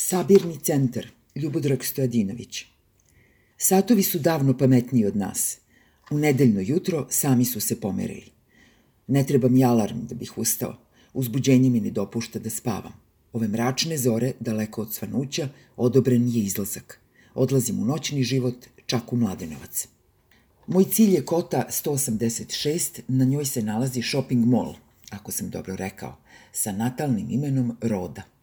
Sabirni centar, Ljubodrag Stojadinović. Satovi su davno pametniji od nas. U nedeljno jutro sami su se pomerili. Ne treba mi alarm da bih ustao. Uzbuđenje mi ne dopušta da spavam. Ove mračne zore, daleko od svanuća, odobren je izlazak. Odlazim u noćni život, čak u Mladenovac. Moj cilj je kota 186, na njoj se nalazi shopping mall, ako sam dobro rekao, sa natalnim imenom Roda –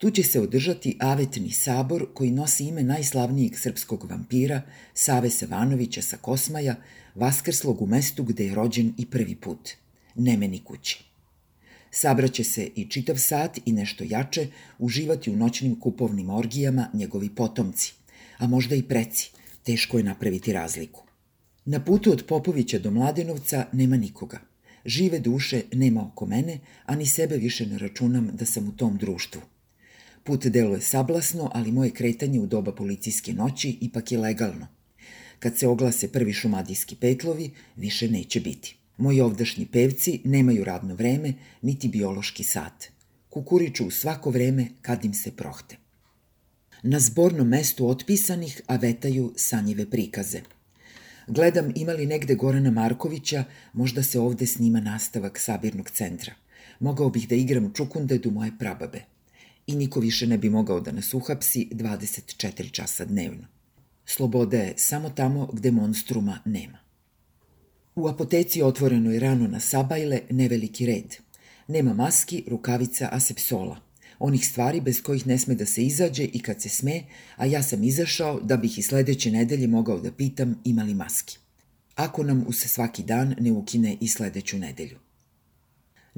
Tu će se održati avetni sabor koji nosi ime najslavnijeg srpskog vampira, Save Savanovića sa Kosmaja, vaskrslog u mestu gde je rođen i prvi put, Nemeni kući. Sabraće se i čitav sat i nešto jače uživati u noćnim kupovnim orgijama njegovi potomci, a možda i preci, teško je napraviti razliku. Na putu od Popovića do Mladenovca nema nikoga. Žive duše nema oko mene, a ni sebe više ne računam da sam u tom društvu. Put deluje sablasno, ali moje kretanje u doba policijske noći ipak je legalno. Kad se oglase prvi šumadijski petlovi, više neće biti. Moji ovdašnji pevci nemaju radno vreme, niti biološki sat. Kukuriču u svako vreme kad im se prohte. Na zbornom mestu otpisanih avetaju sanjive prikaze. Gledam imali negde Gorana Markovića, možda se ovde snima nastavak sabirnog centra. Mogao bih da igram čukundedu moje prababe i niko više ne bi mogao da nas uhapsi 24 časa dnevno. Sloboda je samo tamo gde monstruma nema. U apoteci otvorenoj rano na sabajle neveliki red. Nema maski, rukavica, asepsola. Onih stvari bez kojih ne sme da se izađe i kad se sme, a ja sam izašao da bih i sledeće nedelje mogao da pitam imali maski. Ako nam uz svaki dan ne ukine i sledeću nedelju.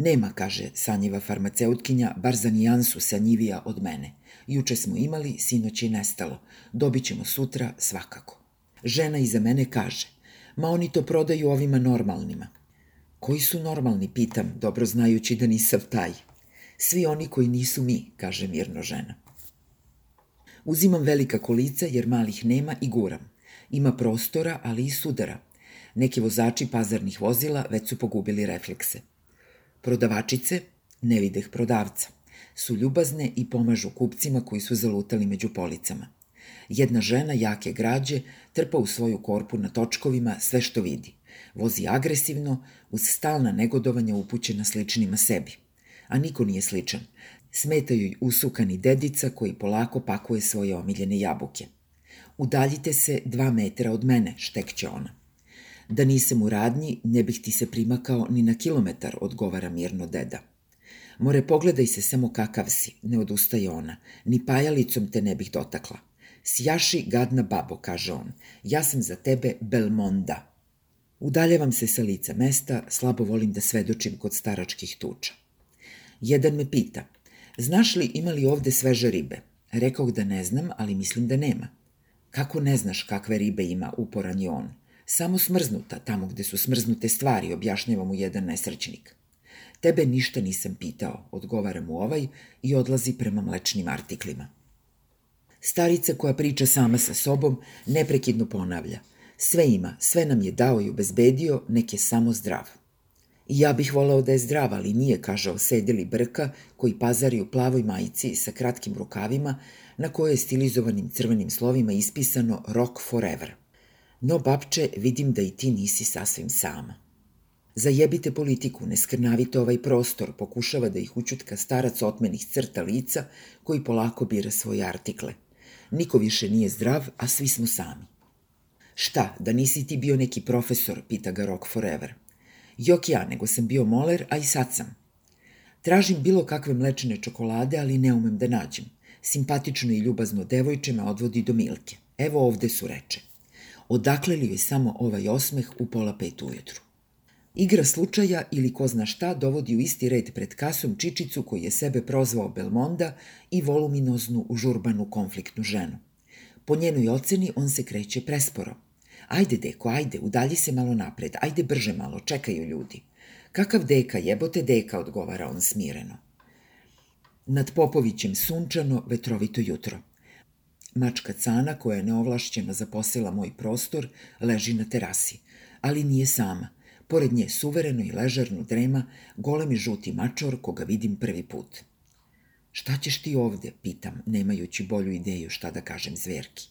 Nema, kaže sanjiva farmaceutkinja, bar za nijansu sanjivija od mene. Juče smo imali, sinoć je nestalo. Dobit ćemo sutra svakako. Žena iza mene kaže, ma oni to prodaju ovima normalnima. Koji su normalni, pitam, dobro znajući da nisam taj. Svi oni koji nisu mi, kaže mirno žena. Uzimam velika kolica jer malih nema i guram. Ima prostora, ali i sudara. Neki vozači pazarnih vozila već su pogubili reflekse. Prodavačice, ne videh prodavca, su ljubazne i pomažu kupcima koji su zalutali među policama. Jedna žena jake građe trpa u svoju korpu na točkovima sve što vidi. Vozi agresivno, uz stalna negodovanja upućena sličnima sebi. A niko nije sličan. Smetaju joj usukani dedica koji polako pakuje svoje omiljene jabuke. Udaljite se dva metra od mene, štekće ona. Da nisam u radnji, ne bih ti se primakao ni na kilometar, odgovara mirno deda. More, pogledaj se samo kakav si, ne odustaje ona, ni pajalicom te ne bih dotakla. Sjaši, gadna babo, kaže on, ja sam za tebe Belmonda. Udaljavam se sa lica mesta, slabo volim da svedočim kod staračkih tuča. Jedan me pita, znaš li ima li ovde sveže ribe? Rekao da ne znam, ali mislim da nema. Kako ne znaš kakve ribe ima, uporan je on. Samo smrznuta, tamo gde su smrznute stvari, objašnjava mu jedan nesrećnik. Tebe ništa nisam pitao, odgovara mu ovaj i odlazi prema mlečnim artiklima. Starica koja priča sama sa sobom neprekidno ponavlja. Sve ima, sve nam je dao i obezbedio, nek je samo zdrav. I ja bih voleo da je zdrav, ali nije, kaže osedeli brka koji pazari u plavoj majici sa kratkim rukavima na kojoj je stilizovanim crvenim slovima ispisano Rock Forever – No, babče, vidim da i ti nisi sasvim sama. Zajebite politiku, ne skrnavite ovaj prostor, pokušava da ih učutka starac otmenih crta lica koji polako bira svoje artikle. Niko više nije zdrav, a svi smo sami. Šta, da nisi ti bio neki profesor, pita ga Rock Forever. Jok ja, nego sam bio moler, a i sad sam. Tražim bilo kakve mlečne čokolade, ali ne umem da nađem. Simpatično i ljubazno devojče me odvodi do Milke. Evo ovde su reče odakle li joj samo ovaj osmeh u pola pet ujutru. Igra slučaja ili ko zna šta dovodi u isti red pred kasom Čičicu koji je sebe prozvao Belmonda i voluminoznu užurbanu konfliktnu ženu. Po njenoj oceni on se kreće presporo. Ajde, deko, ajde, udalji se malo napred, ajde brže malo, čekaju ljudi. Kakav deka, jebote deka, odgovara on smireno. Nad Popovićem sunčano, vetrovito jutro. Mačka Cana, koja je neovlašćeno zaposela moj prostor, leži na terasi, ali nije sama. Pored nje suvereno i ležerno drema golemi žuti mačor koga vidim prvi put. Šta ćeš ti ovde, pitam, nemajući bolju ideju šta da kažem zverki.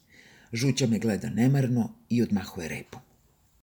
Žuća me gleda nemarno i odmahuje repom.